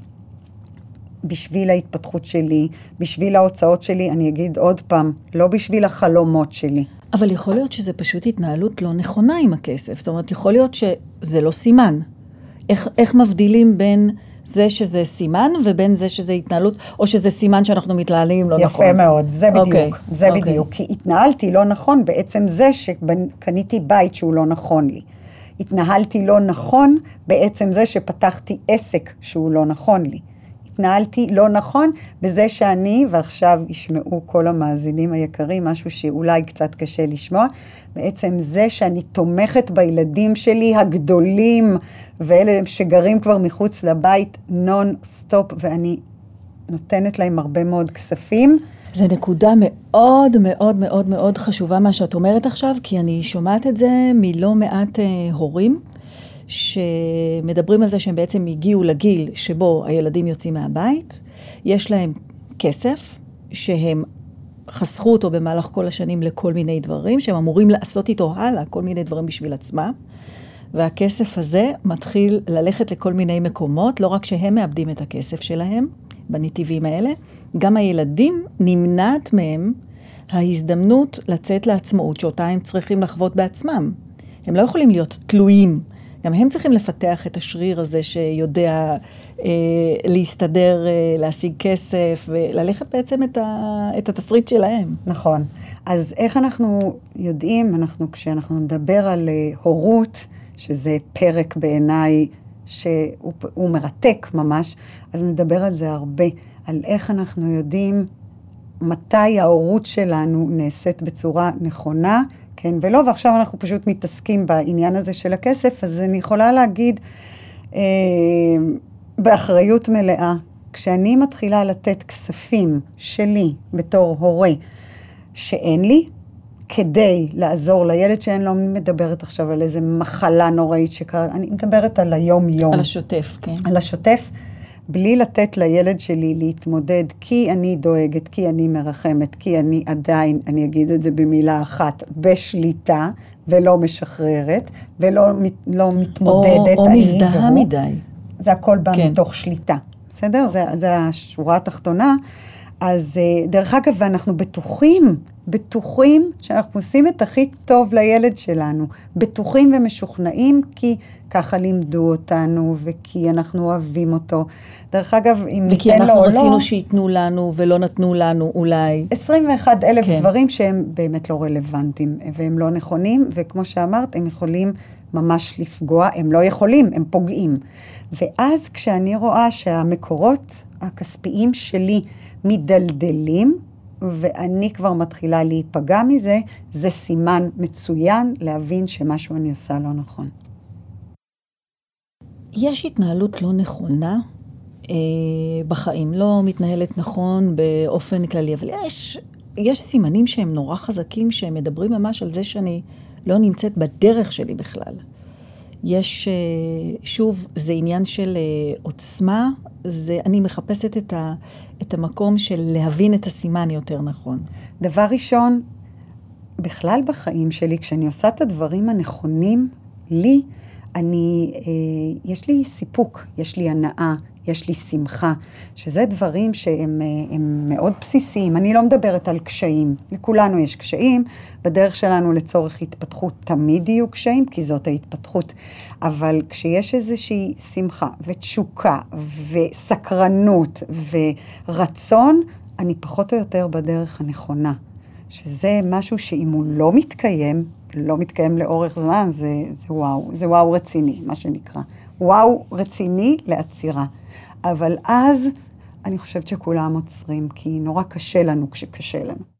בשביל ההתפתחות שלי, בשביל ההוצאות שלי, אני אגיד עוד פעם, לא בשביל החלומות שלי. אבל יכול להיות שזה פשוט התנהלות לא נכונה עם הכסף. זאת אומרת, יכול להיות שזה לא סימן. איך, איך מבדילים בין זה שזה סימן ובין זה שזה התנהלות, או שזה סימן שאנחנו מתנהלים לא יפה נכון? יפה מאוד, זה בדיוק, okay. אוקיי, זה okay. אוקיי. בדיוק. כי התנהלתי לא נכון בעצם זה שקניתי בית שהוא לא נכון לי. התנהלתי לא נכון בעצם זה שפתחתי עסק שהוא לא נכון לי. התנהלתי לא נכון בזה שאני, ועכשיו ישמעו כל המאזינים היקרים, משהו שאולי קצת קשה לשמוע, בעצם זה שאני תומכת בילדים שלי הגדולים, ואלה שגרים כבר מחוץ לבית נון סטופ, ואני נותנת להם הרבה מאוד כספים. זו נקודה מאוד מאוד מאוד מאוד חשובה מה שאת אומרת עכשיו, כי אני שומעת את זה מלא מעט אה, הורים. שמדברים על זה שהם בעצם הגיעו לגיל שבו הילדים יוצאים מהבית, יש להם כסף שהם חסכו אותו במהלך כל השנים לכל מיני דברים, שהם אמורים לעשות איתו הלאה כל מיני דברים בשביל עצמם. והכסף הזה מתחיל ללכת לכל מיני מקומות, לא רק שהם מאבדים את הכסף שלהם בנתיבים האלה, גם הילדים נמנעת מהם ההזדמנות לצאת לעצמאות שאותה הם צריכים לחוות בעצמם. הם לא יכולים להיות תלויים גם הם צריכים לפתח את השריר הזה שיודע אה, להסתדר, אה, להשיג כסף, וללכת בעצם את, ה, את התסריט שלהם. נכון. אז איך אנחנו יודעים, אנחנו, כשאנחנו נדבר על אה, הורות, שזה פרק בעיניי שהוא מרתק ממש, אז נדבר על זה הרבה, על איך אנחנו יודעים מתי ההורות שלנו נעשית בצורה נכונה, כן ולא, ועכשיו אנחנו פשוט מתעסקים בעניין הזה של הכסף, אז אני יכולה להגיד אה, באחריות מלאה, כשאני מתחילה לתת כספים שלי בתור הורה שאין לי, כדי לעזור לילד שאין לו, אני מדברת עכשיו על איזה מחלה נוראית שקרה, אני מדברת על היום-יום. על השוטף, כן. על השוטף. בלי לתת לילד שלי להתמודד, כי אני דואגת, כי אני מרחמת, כי אני עדיין, אני אגיד את זה במילה אחת, בשליטה, ולא משחררת, ולא לא מתמודדת. או, או מזדהה מדי. זה הכל בא כן. מתוך שליטה, בסדר? זה, זה השורה התחתונה. אז אה, דרך אגב, אנחנו בטוחים, בטוחים שאנחנו עושים את הכי טוב לילד שלנו. בטוחים ומשוכנעים כי ככה לימדו אותנו וכי אנחנו אוהבים אותו. דרך אגב, אם ניתן לו או לא... וכי אנחנו רצינו שייתנו לנו ולא נתנו לנו אולי. 21 אלף כן. דברים שהם באמת לא רלוונטיים והם לא נכונים, וכמו שאמרת, הם יכולים ממש לפגוע, הם לא יכולים, הם פוגעים. ואז כשאני רואה שהמקורות הכספיים שלי מדלדלים, ואני כבר מתחילה להיפגע מזה, זה סימן מצוין להבין שמשהו אני עושה לא נכון. יש התנהלות לא נכונה אה, בחיים, לא מתנהלת נכון באופן כללי, אבל יש, יש סימנים שהם נורא חזקים, שהם מדברים ממש על זה שאני לא נמצאת בדרך שלי בכלל. יש, אה, שוב, זה עניין של אה, עוצמה, זה, אני מחפשת את, ה, את המקום של להבין את הסימן יותר נכון. דבר ראשון, בכלל בחיים שלי, כשאני עושה את הדברים הנכונים לי, אני, אה, יש לי סיפוק, יש לי הנאה, יש לי שמחה, שזה דברים שהם אה, מאוד בסיסיים. אני לא מדברת על קשיים, לכולנו יש קשיים, בדרך שלנו לצורך התפתחות תמיד יהיו קשיים, כי זאת ההתפתחות. אבל כשיש איזושהי שמחה ותשוקה וסקרנות ורצון, אני פחות או יותר בדרך הנכונה. שזה משהו שאם הוא לא מתקיים, לא מתקיים לאורך זמן, זה, זה וואו, זה וואו רציני, מה שנקרא. וואו רציני לעצירה. אבל אז אני חושבת שכולם עוצרים, כי נורא קשה לנו כשקשה לנו.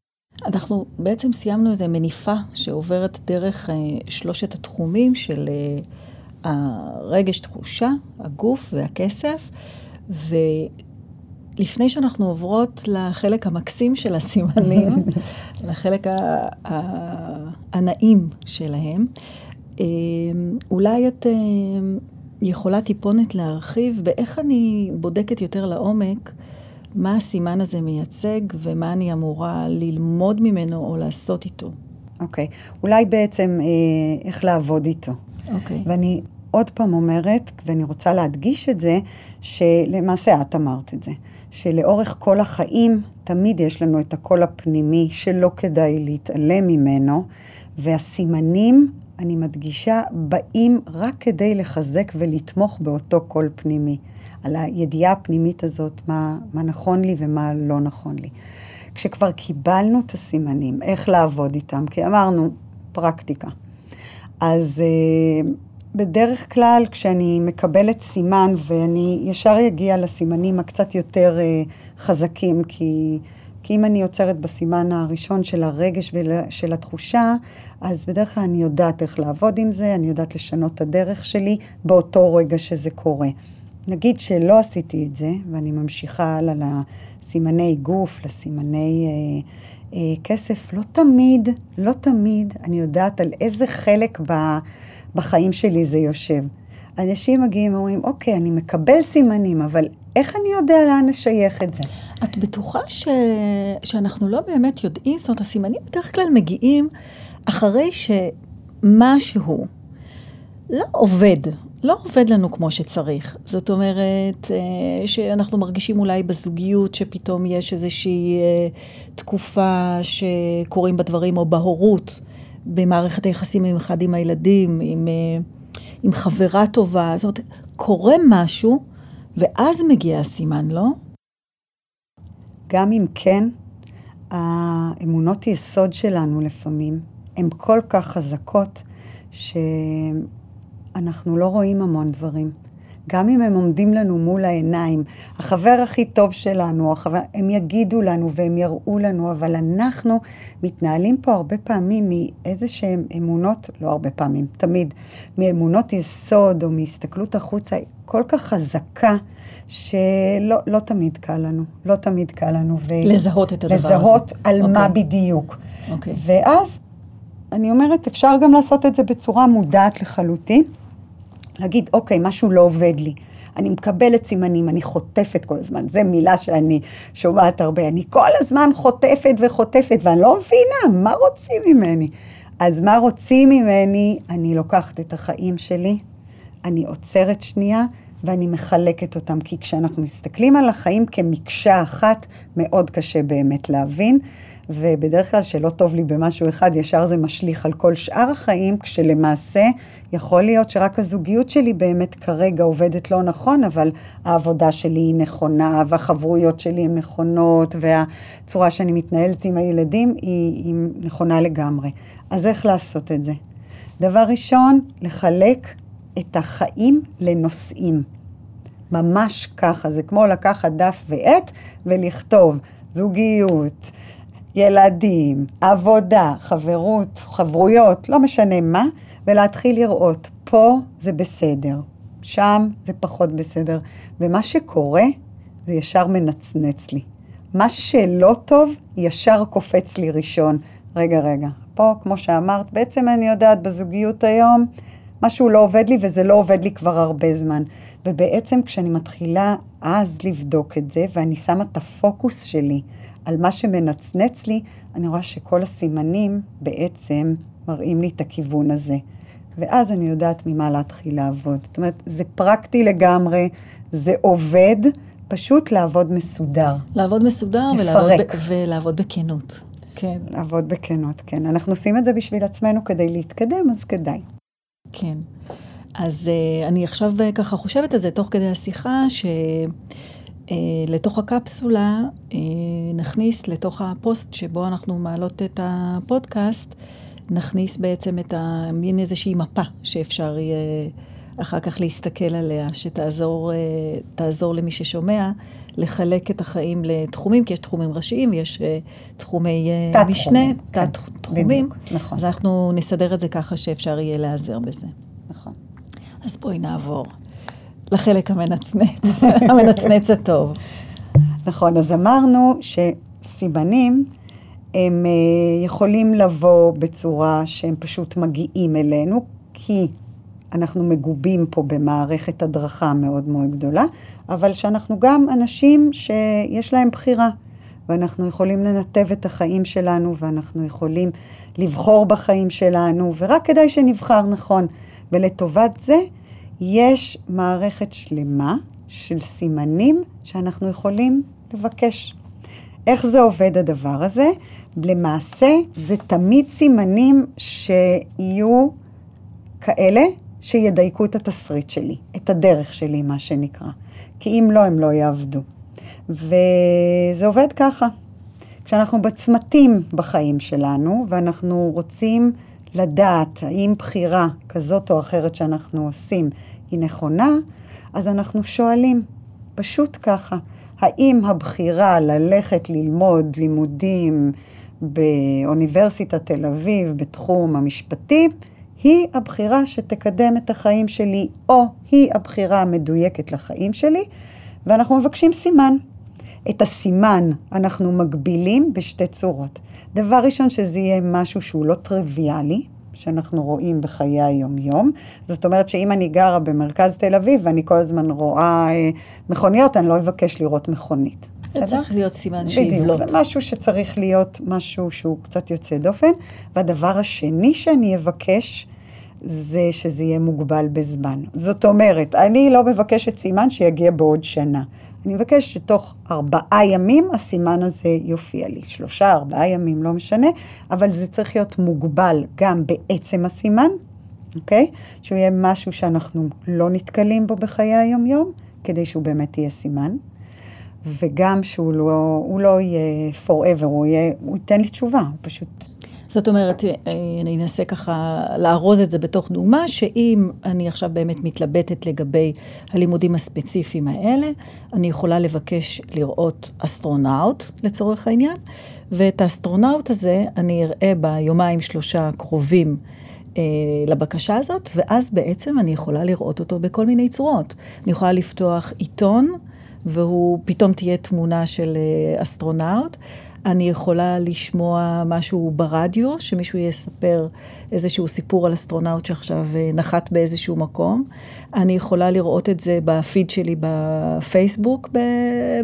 אנחנו בעצם סיימנו איזו מניפה שעוברת דרך אה, שלושת התחומים של אה, הרגש, תחושה, הגוף והכסף, ולפני שאנחנו עוברות לחלק המקסים של הסימנים, [LAUGHS] לחלק הנעים שלהם, אה, אולי את... אה, יכולה טיפונת להרחיב באיך אני בודקת יותר לעומק מה הסימן הזה מייצג ומה אני אמורה ללמוד ממנו או לעשות איתו. אוקיי, okay. אולי בעצם אה, איך לעבוד איתו. אוקיי. Okay. ואני עוד פעם אומרת, ואני רוצה להדגיש את זה, שלמעשה את אמרת את זה, שלאורך כל החיים תמיד יש לנו את הקול הפנימי שלא כדאי להתעלם ממנו, והסימנים אני מדגישה, באים רק כדי לחזק ולתמוך באותו קול פנימי, על הידיעה הפנימית הזאת, מה, מה נכון לי ומה לא נכון לי. כשכבר קיבלנו את הסימנים, איך לעבוד איתם, כי אמרנו, פרקטיקה. אז uh, בדרך כלל כשאני מקבלת סימן ואני ישר אגיע לסימנים הקצת יותר uh, חזקים, כי כי אם אני עוצרת בסימן הראשון של הרגש ושל התחושה, אז בדרך כלל אני יודעת איך לעבוד עם זה, אני יודעת לשנות את הדרך שלי באותו רגע שזה קורה. נגיד שלא עשיתי את זה, ואני ממשיכה הלאה לסימני גוף, לסימני אה, אה, כסף, לא תמיד, לא תמיד אני יודעת על איזה חלק ב, בחיים שלי זה יושב. אנשים מגיעים ואומרים, אוקיי, אני מקבל סימנים, אבל איך אני יודע לאן לשייך את זה? את בטוחה ש... שאנחנו לא באמת יודעים, זאת אומרת, הסימנים בדרך כלל מגיעים אחרי שמשהו לא עובד, לא עובד לנו כמו שצריך. זאת אומרת, אה, שאנחנו מרגישים אולי בזוגיות שפתאום יש איזושהי אה, תקופה שקורים בה דברים, או בהורות, במערכת היחסים עם אחד עם הילדים, עם, אה, עם חברה טובה. זאת אומרת, קורה משהו, ואז מגיע הסימן, לא? גם אם כן, האמונות יסוד שלנו לפעמים הן כל כך חזקות, שאנחנו לא רואים המון דברים. גם אם הם עומדים לנו מול העיניים, החבר הכי טוב שלנו, החבר, הם יגידו לנו והם יראו לנו, אבל אנחנו מתנהלים פה הרבה פעמים מאיזה שהן אמונות, לא הרבה פעמים, תמיד, מאמונות יסוד או מהסתכלות החוצה כל כך חזקה, שלא לא תמיד קל לנו, לא תמיד קל לנו. ו... לזהות את הדבר לזהות הזה. לזהות על okay. מה אוקיי. בדיוק. Okay. אוקיי. ואז, אני אומרת, אפשר גם לעשות את זה בצורה מודעת לחלוטין. להגיד, אוקיי, משהו לא עובד לי. אני מקבלת סימנים, אני חוטפת כל הזמן. זו מילה שאני שומעת הרבה. אני כל הזמן חוטפת וחוטפת, ואני לא מבינה, מה רוצים ממני? אז מה רוצים ממני? אני לוקחת את החיים שלי, אני עוצרת שנייה, ואני מחלקת אותם, כי כשאנחנו מסתכלים על החיים כמקשה אחת, מאוד קשה באמת להבין. ובדרך כלל שלא טוב לי במשהו אחד, ישר זה משליך על כל שאר החיים, כשלמעשה יכול להיות שרק הזוגיות שלי באמת כרגע עובדת לא נכון, אבל העבודה שלי היא נכונה, והחברויות שלי הן נכונות, והצורה שאני מתנהלת עם הילדים היא, היא נכונה לגמרי. אז איך לעשות את זה? דבר ראשון, לחלק את החיים לנושאים. ממש ככה, זה כמו לקחת דף ועט ולכתוב זוגיות, ילדים, עבודה, חברות, חברויות, לא משנה מה, ולהתחיל לראות, פה זה בסדר, שם זה פחות בסדר. ומה שקורה, זה ישר מנצנץ לי. מה שלא טוב, ישר קופץ לי ראשון. רגע, רגע, פה, כמו שאמרת, בעצם אני יודעת בזוגיות היום, משהו לא עובד לי וזה לא עובד לי כבר הרבה זמן. ובעצם כשאני מתחילה אז לבדוק את זה, ואני שמה את הפוקוס שלי על מה שמנצנץ לי, אני רואה שכל הסימנים בעצם מראים לי את הכיוון הזה. ואז אני יודעת ממה להתחיל לעבוד. זאת אומרת, זה פרקטי לגמרי, זה עובד, פשוט לעבוד מסודר. לעבוד מסודר ולעבוד, ב- ולעבוד בכנות. כן. לעבוד בכנות, כן. אנחנו עושים את זה בשביל עצמנו כדי להתקדם, אז כדאי. כן. אז uh, אני עכשיו uh, ככה חושבת על זה תוך כדי השיחה, שלתוך uh, הקפסולה uh, נכניס לתוך הפוסט שבו אנחנו מעלות את הפודקאסט, נכניס בעצם את המין איזושהי מפה שאפשר יהיה אחר כך להסתכל עליה, שתעזור uh, למי ששומע לחלק את החיים לתחומים, כי יש תחומים ראשיים, יש uh, תחומי uh, משנה, כן. תת-תחומים. כן, נכון. אז אנחנו נסדר את זה ככה שאפשר יהיה להיעזר בזה. אז בואי נעבור לחלק המנצנץ, [LAUGHS] המנצנץ הטוב. נכון, אז אמרנו שסימנים הם אה, יכולים לבוא בצורה שהם פשוט מגיעים אלינו, כי אנחנו מגובים פה במערכת הדרכה מאוד מאוד גדולה, אבל שאנחנו גם אנשים שיש להם בחירה, ואנחנו יכולים לנתב את החיים שלנו, ואנחנו יכולים לבחור בחיים שלנו, ורק כדאי שנבחר נכון. ולטובת זה יש מערכת שלמה של סימנים שאנחנו יכולים לבקש. איך זה עובד הדבר הזה? למעשה זה תמיד סימנים שיהיו כאלה שידייקו את התסריט שלי, את הדרך שלי, מה שנקרא. כי אם לא, הם לא יעבדו. וזה עובד ככה. כשאנחנו בצמתים בחיים שלנו, ואנחנו רוצים לדעת האם בחירה כזאת או אחרת שאנחנו עושים היא נכונה, אז אנחנו שואלים, פשוט ככה, האם הבחירה ללכת ללמוד לימודים באוניברסיטת תל אביב בתחום המשפטי, היא הבחירה שתקדם את החיים שלי, או היא הבחירה המדויקת לחיים שלי, ואנחנו מבקשים סימן. את הסימן אנחנו מגבילים בשתי צורות. דבר ראשון, שזה יהיה משהו שהוא לא טריוויאלי, שאנחנו רואים בחיי היום-יום. זאת אומרת שאם אני גרה במרכז תל אביב ואני כל הזמן רואה אה, מכוניות, אני לא אבקש לראות מכונית. זה צריך להיות סימן שיבלוט. בדיוק, זה משהו שצריך להיות משהו שהוא קצת יוצא דופן. והדבר השני שאני אבקש, זה שזה יהיה מוגבל בזמן. זאת אומרת, אני לא מבקשת סימן שיגיע בעוד שנה. אני מבקש שתוך ארבעה ימים הסימן הזה יופיע לי. שלושה, ארבעה ימים, לא משנה, אבל זה צריך להיות מוגבל גם בעצם הסימן, אוקיי? שהוא יהיה משהו שאנחנו לא נתקלים בו בחיי היום-יום, כדי שהוא באמת יהיה סימן. וגם שהוא לא, לא יהיה forever, הוא, יהיה, הוא ייתן לי תשובה, הוא פשוט זאת אומרת, אה, אני אנסה ככה לארוז את זה בתוך דוגמה, שאם אני עכשיו באמת מתלבטת לגבי הלימודים הספציפיים האלה, אני יכולה לבקש לראות אסטרונאוט לצורך העניין, ואת האסטרונאוט הזה אני אראה ביומיים שלושה הקרובים. אה, לבקשה הזאת, ואז בעצם אני יכולה לראות אותו בכל מיני צורות. אני יכולה לפתוח עיתון, והוא, פתאום תהיה תמונה של אה, אסטרונאוט. אני יכולה לשמוע משהו ברדיו, שמישהו יספר איזשהו סיפור על אסטרונאוט שעכשיו אה, נחת באיזשהו מקום. אני יכולה לראות את זה בפיד שלי בפייסבוק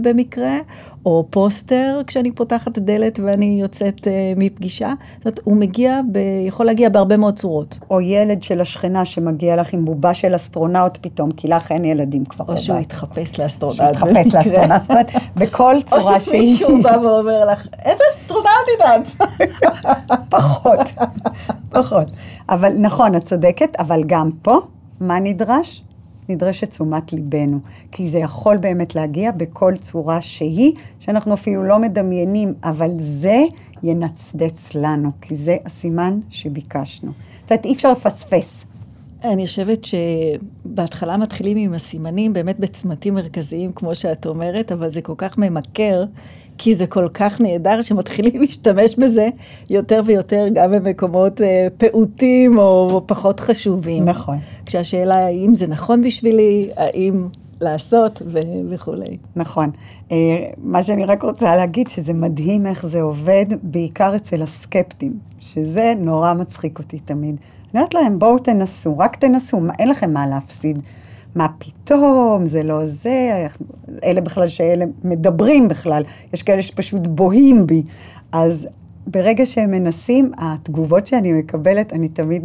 במקרה, או פוסטר כשאני פותחת דלת ואני יוצאת uh, מפגישה. זאת אומרת, הוא מגיע, ב, יכול להגיע בהרבה מאוד צורות. או ילד של השכנה שמגיע לך עם בובה של אסטרונאוט פתאום, כי לך אין ילדים כבר בבית. או שהוא יתחפש לאסטרונאוט. שהוא יתחפש לאסטרונאוט, זאת אומרת, בכל [LAUGHS] צורה שהיא. או שמישהו בא ואומר לך, איזה אסטרונאוטית את? [LAUGHS] פחות, [LAUGHS] פחות. אבל נכון, את צודקת, אבל גם פה, מה נדרש? נדרשת תשומת ליבנו, כי זה יכול באמת להגיע בכל צורה שהיא, שאנחנו אפילו לא מדמיינים, אבל זה ינצדץ לנו, כי זה הסימן שביקשנו. זאת אומרת, אי אפשר לפספס. אני חושבת שבהתחלה מתחילים עם הסימנים באמת בצמתים מרכזיים, כמו שאת אומרת, אבל זה כל כך ממכר, כי זה כל כך נהדר שמתחילים [LAUGHS] להשתמש בזה יותר ויותר גם במקומות אה, פעוטים או פחות חשובים. נכון. כשהשאלה האם זה נכון בשבילי, האם לעשות ו- וכולי. נכון. אה, מה שאני רק רוצה להגיד, שזה מדהים איך זה עובד, בעיקר אצל הסקפטים, שזה נורא מצחיק אותי תמיד. אני אומרת להם, בואו תנסו, רק תנסו, מה, אין לכם מה להפסיד. מה פתאום, זה לא זה, אלה בכלל שאלה מדברים בכלל, יש כאלה שפשוט בוהים בי. אז ברגע שהם מנסים, התגובות שאני מקבלת, אני תמיד,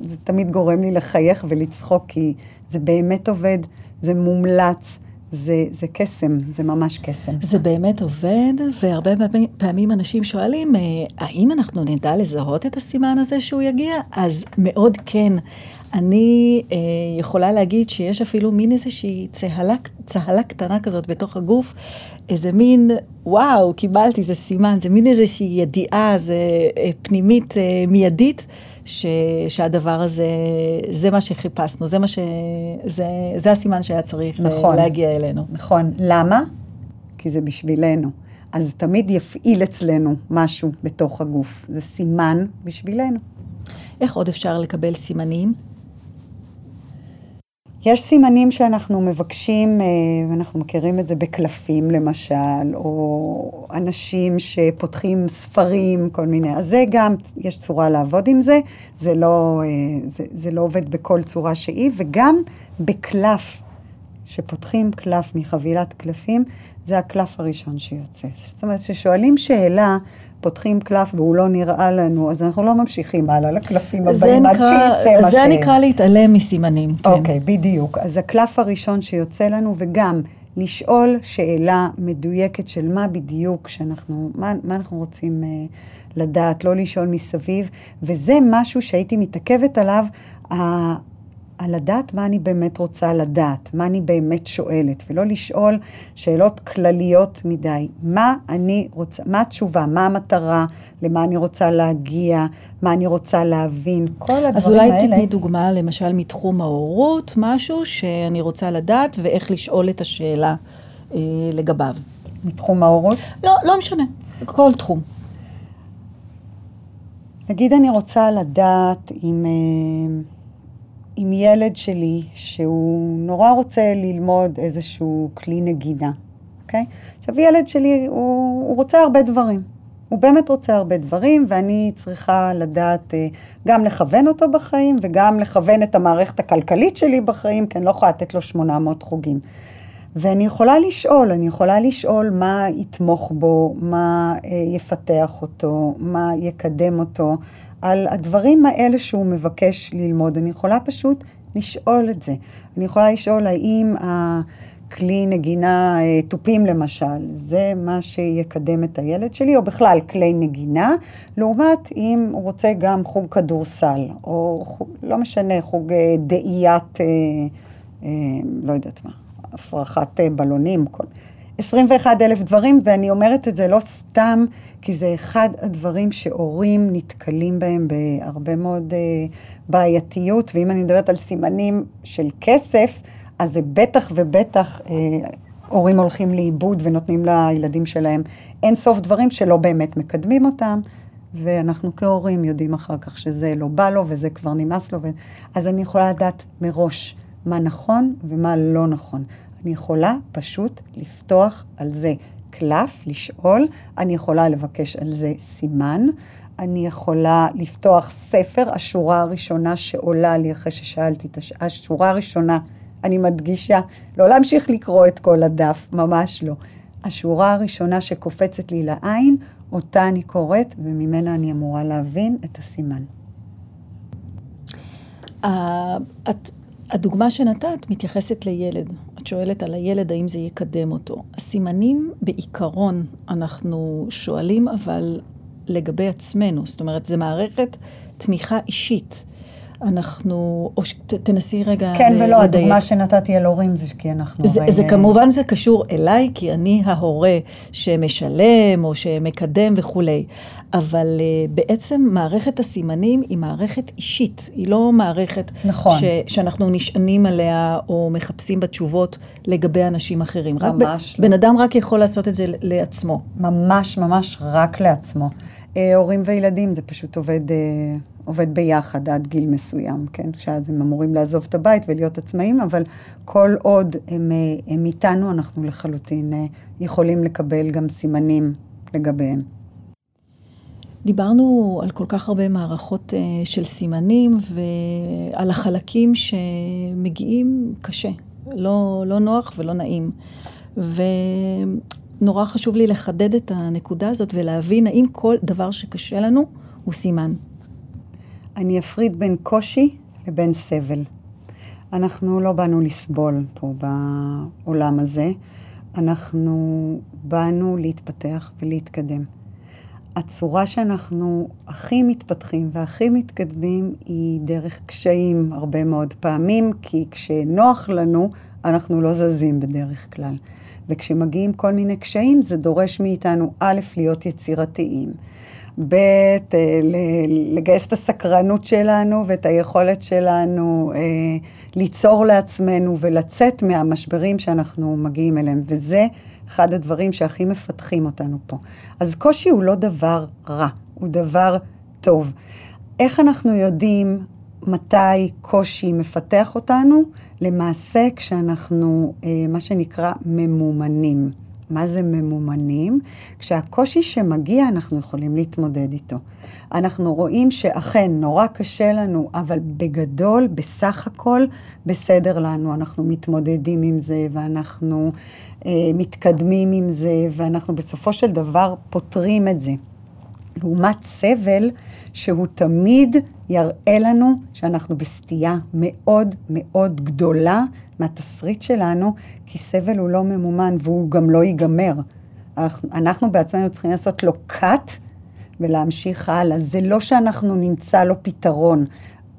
זה תמיד גורם לי לחייך ולצחוק, כי זה באמת עובד, זה מומלץ. זה, זה קסם, זה ממש קסם. זה באמת עובד, והרבה פעמים אנשים שואלים, אה, האם אנחנו נדע לזהות את הסימן הזה שהוא יגיע? אז מאוד כן. אני אה, יכולה להגיד שיש אפילו מין איזושהי צהלה, צהלה קטנה כזאת בתוך הגוף, איזה מין, וואו, קיבלתי, זה סימן, זה מין איזושהי ידיעה, זה אה, פנימית אה, מיידית. ש, שהדבר הזה, זה מה שחיפשנו, זה מה ש... זה, זה הסימן שהיה צריך אה, נכון, להגיע אלינו. נכון. למה? כי זה בשבילנו. אז תמיד יפעיל אצלנו משהו בתוך הגוף. זה סימן בשבילנו. איך עוד אפשר לקבל סימנים? יש סימנים שאנחנו מבקשים, אה, ואנחנו מכירים את זה בקלפים למשל, או אנשים שפותחים ספרים, כל מיני. אז זה גם, יש צורה לעבוד עם זה, זה לא, אה, זה, זה לא עובד בכל צורה שהיא, וגם בקלף, שפותחים קלף מחבילת קלפים, זה הקלף הראשון שיוצא. זאת אומרת, כששואלים שאלה, פותחים קלף והוא לא נראה לנו, אז אנחנו לא ממשיכים הלאה לקלפים הבאים עד שיצא מה ש... זה נקרא להתעלם מסימנים, כן. אוקיי, בדיוק. אז הקלף הראשון שיוצא לנו, וגם לשאול שאלה מדויקת של מה בדיוק שאנחנו, מה, מה אנחנו רוצים uh, לדעת, לא לשאול מסביב, וזה משהו שהייתי מתעכבת עליו. על לדעת מה אני באמת רוצה לדעת, מה אני באמת שואלת, ולא לשאול שאלות כלליות מדי. מה אני רוצה, מה התשובה, מה המטרה, למה אני רוצה להגיע, מה אני רוצה להבין, כל הדברים האלה. אז אולי תתני דוגמה, למשל, מתחום ההורות, משהו שאני רוצה לדעת, ואיך לשאול את השאלה אה, לגביו. מתחום ההורות? לא, לא משנה, כל תחום. נגיד אני רוצה לדעת אם... אה, עם ילד שלי שהוא נורא רוצה ללמוד איזשהו כלי נגינה, אוקיי? עכשיו, ילד שלי, הוא, הוא רוצה הרבה דברים. הוא באמת רוצה הרבה דברים, ואני צריכה לדעת אה, גם לכוון אותו בחיים, וגם לכוון את המערכת הכלכלית שלי בחיים, כי אני לא יכולה לתת לו 800 חוגים. ואני יכולה לשאול, אני יכולה לשאול מה יתמוך בו, מה אה, יפתח אותו, מה יקדם אותו, על הדברים האלה שהוא מבקש ללמוד. אני יכולה פשוט לשאול את זה. אני יכולה לשאול האם הכלי נגינה אה, תופים למשל, זה מה שיקדם את הילד שלי, או בכלל כלי נגינה, לעומת אם הוא רוצה גם חוג כדורסל, או חוג, לא משנה, חוג אה, דאיית, אה, אה, לא יודעת מה, הפרחת אה, בלונים, כל... 21 אלף דברים, ואני אומרת את זה לא סתם, כי זה אחד הדברים שהורים נתקלים בהם בהרבה מאוד uh, בעייתיות, ואם אני מדברת על סימנים של כסף, אז זה בטח ובטח uh, הורים הולכים לאיבוד ונותנים לילדים שלהם אין סוף דברים שלא באמת מקדמים אותם. ואנחנו כהורים יודעים אחר כך שזה לא בא לו וזה כבר נמאס לו. ו... אז אני יכולה לדעת מראש מה נכון ומה לא נכון. אני יכולה פשוט לפתוח על זה קלף, לשאול, אני יכולה לבקש על זה סימן, אני יכולה לפתוח ספר, השורה הראשונה שעולה לי אחרי ששאלתי את הש... השורה הראשונה, אני מדגישה, לא להמשיך לקרוא את כל הדף, ממש לא. השורה הראשונה שקופצת לי לעין, אותה אני קוראת, וממנה אני אמורה להבין את הסימן. הדוגמה שנתת מתייחסת לילד. את שואלת על הילד האם זה יקדם אותו. הסימנים בעיקרון אנחנו שואלים, אבל לגבי עצמנו. זאת אומרת, זו מערכת תמיכה אישית. אנחנו, או ש... תנסי רגע כן ולא, לדייק. הדוגמה שנתתי על הורים זה כי אנחנו... זה, הרי... זה כמובן זה קשור אליי, כי אני ההורה שמשלם או שמקדם וכולי. אבל uh, בעצם מערכת הסימנים היא מערכת אישית, היא לא מערכת נכון. ש, שאנחנו נשענים עליה או מחפשים בה תשובות לגבי אנשים אחרים. ממש רק, לא. בן אדם רק יכול לעשות את זה לעצמו. ממש ממש רק לעצמו. אה, הורים וילדים, זה פשוט עובד, אה, עובד ביחד עד גיל מסוים, כן? שאז הם אמורים לעזוב את הבית ולהיות עצמאים, אבל כל עוד הם, אה, הם איתנו, אנחנו לחלוטין אה, יכולים לקבל גם סימנים לגביהם. דיברנו על כל כך הרבה מערכות uh, של סימנים ועל החלקים שמגיעים קשה, לא, לא נוח ולא נעים. ונורא חשוב לי לחדד את הנקודה הזאת ולהבין האם כל דבר שקשה לנו הוא סימן. אני אפריד בין קושי לבין סבל. אנחנו לא באנו לסבול פה בעולם הזה, אנחנו באנו להתפתח ולהתקדם. הצורה שאנחנו הכי מתפתחים והכי מתקדמים היא דרך קשיים הרבה מאוד פעמים, כי כשנוח לנו, אנחנו לא זזים בדרך כלל. וכשמגיעים כל מיני קשיים, זה דורש מאיתנו, א', להיות יצירתיים, ב', אה, לגייס את הסקרנות שלנו ואת היכולת שלנו אה, ליצור לעצמנו ולצאת מהמשברים שאנחנו מגיעים אליהם, וזה אחד הדברים שהכי מפתחים אותנו פה. אז קושי הוא לא דבר רע, הוא דבר טוב. איך אנחנו יודעים מתי קושי מפתח אותנו? למעשה כשאנחנו, אה, מה שנקרא, ממומנים. מה זה ממומנים? כשהקושי שמגיע, אנחנו יכולים להתמודד איתו. אנחנו רואים שאכן נורא קשה לנו, אבל בגדול, בסך הכל, בסדר לנו. אנחנו מתמודדים עם זה, ואנחנו אה, מתקדמים עם זה, ואנחנו בסופו של דבר פותרים את זה. לעומת סבל, שהוא תמיד יראה לנו שאנחנו בסטייה מאוד מאוד גדולה מהתסריט שלנו, כי סבל הוא לא ממומן והוא גם לא ייגמר. אנחנו בעצמנו צריכים לעשות לו cut ולהמשיך הלאה. זה לא שאנחנו נמצא לו פתרון.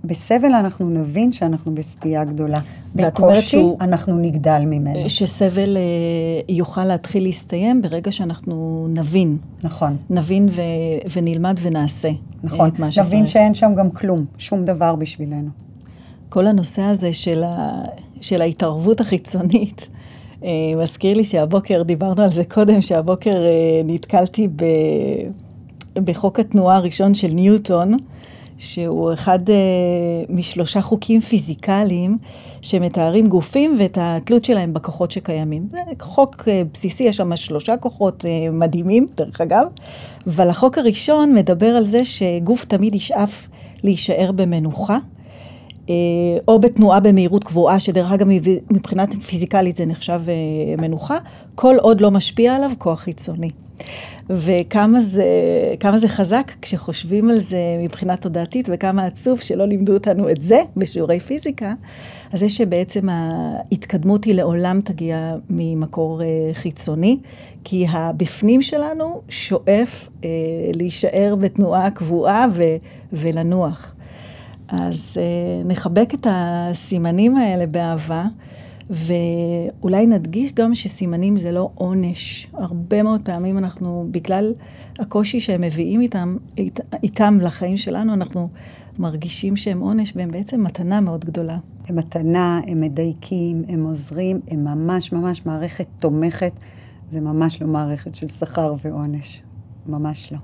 בסבל אנחנו נבין שאנחנו בסטייה גדולה. בקושי שהוא, אנחנו נגדל ממנו. שסבל אה, יוכל להתחיל להסתיים ברגע שאנחנו נבין. נכון. נבין ו, ונלמד ונעשה נכון. את מה שצריך. נבין שאין שם גם כלום, שום דבר בשבילנו. כל הנושא הזה של, ה, של ההתערבות החיצונית, אה, מזכיר לי שהבוקר, דיברנו על זה קודם, שהבוקר אה, נתקלתי ב, בחוק התנועה הראשון של ניוטון. שהוא אחד uh, משלושה חוקים פיזיקליים שמתארים גופים ואת התלות שלהם בכוחות שקיימים. זה חוק uh, בסיסי, יש שם שלושה כוחות uh, מדהימים, דרך אגב, אבל החוק הראשון מדבר על זה שגוף תמיד ישאף להישאר במנוחה. או בתנועה במהירות קבועה, שדרך אגב מבחינת פיזיקלית זה נחשב מנוחה, כל עוד לא משפיע עליו כוח חיצוני. וכמה זה, זה חזק כשחושבים על זה מבחינה תודעתית, וכמה עצוב שלא לימדו אותנו את זה בשיעורי פיזיקה, אז זה שבעצם ההתקדמות היא לעולם תגיע ממקור אה, חיצוני, כי הבפנים שלנו שואף אה, להישאר בתנועה קבועה ו, ולנוח. אז אה, נחבק את הסימנים האלה באהבה. ואולי נדגיש גם שסימנים זה לא עונש. הרבה מאוד פעמים אנחנו, בגלל הקושי שהם מביאים איתם, אית, איתם לחיים שלנו, אנחנו מרגישים שהם עונש, והם בעצם מתנה מאוד גדולה. הם מתנה, הם מדייקים, הם עוזרים, הם ממש ממש מערכת תומכת. זה ממש לא מערכת של שכר ועונש. ממש לא.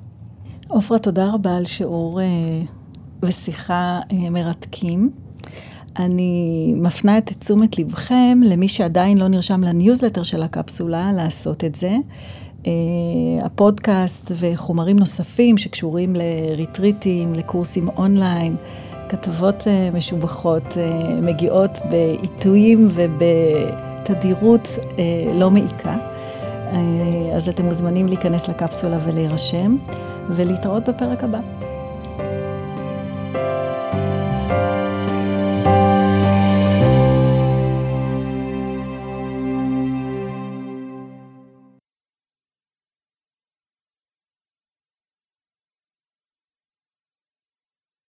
עופרה, תודה רבה על שיעור אה, ושיחה אה, מרתקים. אני מפנה את תשומת לבכם למי שעדיין לא נרשם לניוזלטר של הקפסולה, לעשות את זה. Uh, הפודקאסט וחומרים נוספים שקשורים לריטריטים, לקורסים אונליין, כתבות uh, משובחות uh, מגיעות בעיתויים ובתדירות לא מעיקה. אז אתם מוזמנים להיכנס לקפסולה ולהירשם, ולהתראות בפרק הבא.